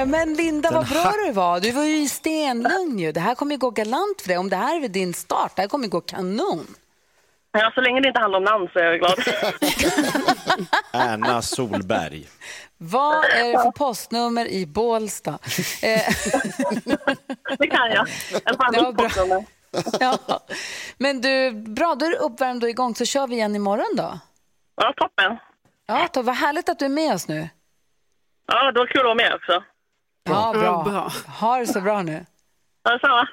Men Linda, vad bra du var. Du var ju i stenlugn ju. Det här kommer ju gå galant för dig. Om det här är din start, det här kommer ju gå kanon. Ja, så länge det inte handlar om namn så är jag glad. Erna Solberg. Vad är det för postnummer i Bålsta? Eh, det kan jag. Det var bra. ja. Men du, bra, då är du uppvärmd och igång så kör vi igen imorgon då. Ja, toppen. Ja, då, vad härligt att du är med oss nu. Ja, det var kul att vara med också. Ja, bra. Ha det så bra nu. Ja, detsamma.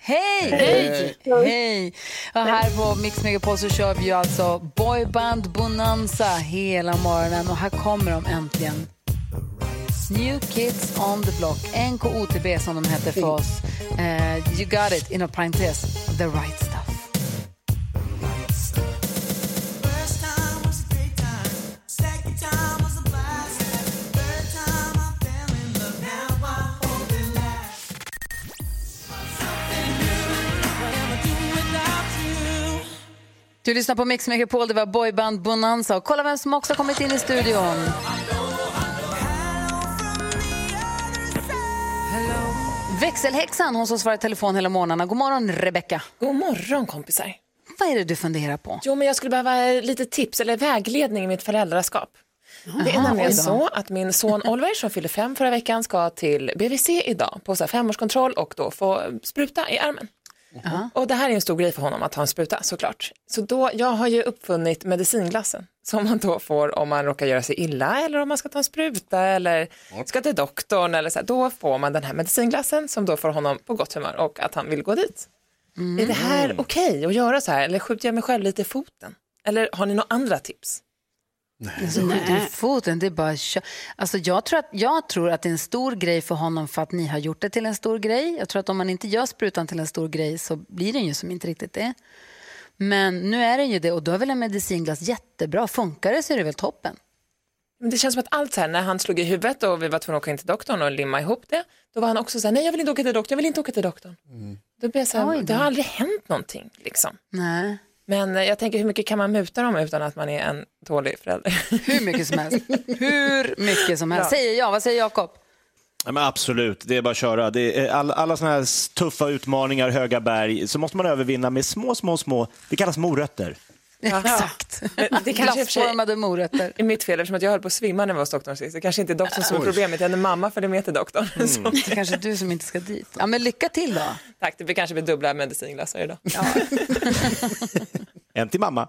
Hej! Hej! Hej! Och här på Mix Megapol så kör vi ju alltså Boyband Bonanza hela morgonen och här kommer de äntligen. New Kids on the Block, NKOTB som de heter för oss. Eh, you got it, inom parentes, the right stuff. Du lyssnar på Mix Megapol, det var Boyband Bonanza. Och kolla vem som också har kommit in i studion. Växelhäxan, hon som svarar i telefon hela morgnarna. God morgon, Rebecka. God morgon, kompisar. Vad är det du funderar på? Jo, men jag skulle behöva lite tips eller vägledning i mitt föräldraskap. det är nämligen så att min son Oliver som fyllde fem förra veckan ska till BVC idag på så här femårskontroll och då få spruta i armen. Och det här är en stor grej för honom att ha en spruta såklart. Så då, jag har ju uppfunnit medicinglassen som man då får om man råkar göra sig illa eller om man ska ta en spruta eller ska till doktorn eller så här. Då får man den här medicinglassen som då får honom på gott humör och att han vill gå dit. Är det här okej att göra så här eller skjuter jag mig själv lite i foten? Eller har ni några andra tips? Alltså, skjuter i foten, det är bara alltså, jag, tror att, jag tror att det är en stor grej för honom för att ni har gjort det till en stor grej. Jag tror att om man inte gör sprutan till en stor grej så blir den ju som inte riktigt det. Men nu är den ju det och då är väl en medicinglass jättebra. Funkar det så är det väl toppen. Men det känns som att allt så här, när han slog i huvudet och vi var tvungna att åka in till doktorn och limma ihop det, då var han också så här, nej jag vill inte åka till doktorn, jag vill inte åka till doktorn. Då blev jag så här, det har aldrig hänt någonting liksom. Nej. Men eh, jag tänker hur mycket kan man muta dem utan att man är en tålig förälder? Hur mycket som helst. Hur mycket som helst. Säger jag, vad säger Jakob? Ja, men absolut, det är bara att köra. Det är alla, alla såna här tuffa utmaningar, höga berg, så måste man övervinna med små, små, små, det kallas morötter. Exakt. Men det kanske för Glassformade morötter. är mitt fel eftersom att jag höll på att svimma när jag var hos doktorn sist. Det kanske inte är doktorn som är problemet, jag är mamma följde med till doktorn. Så- Det kanske är du som inte ska dit. Ja, men lycka till då. Tack, det blir kanske blir dubbla medicinglassar idag. En till mamma.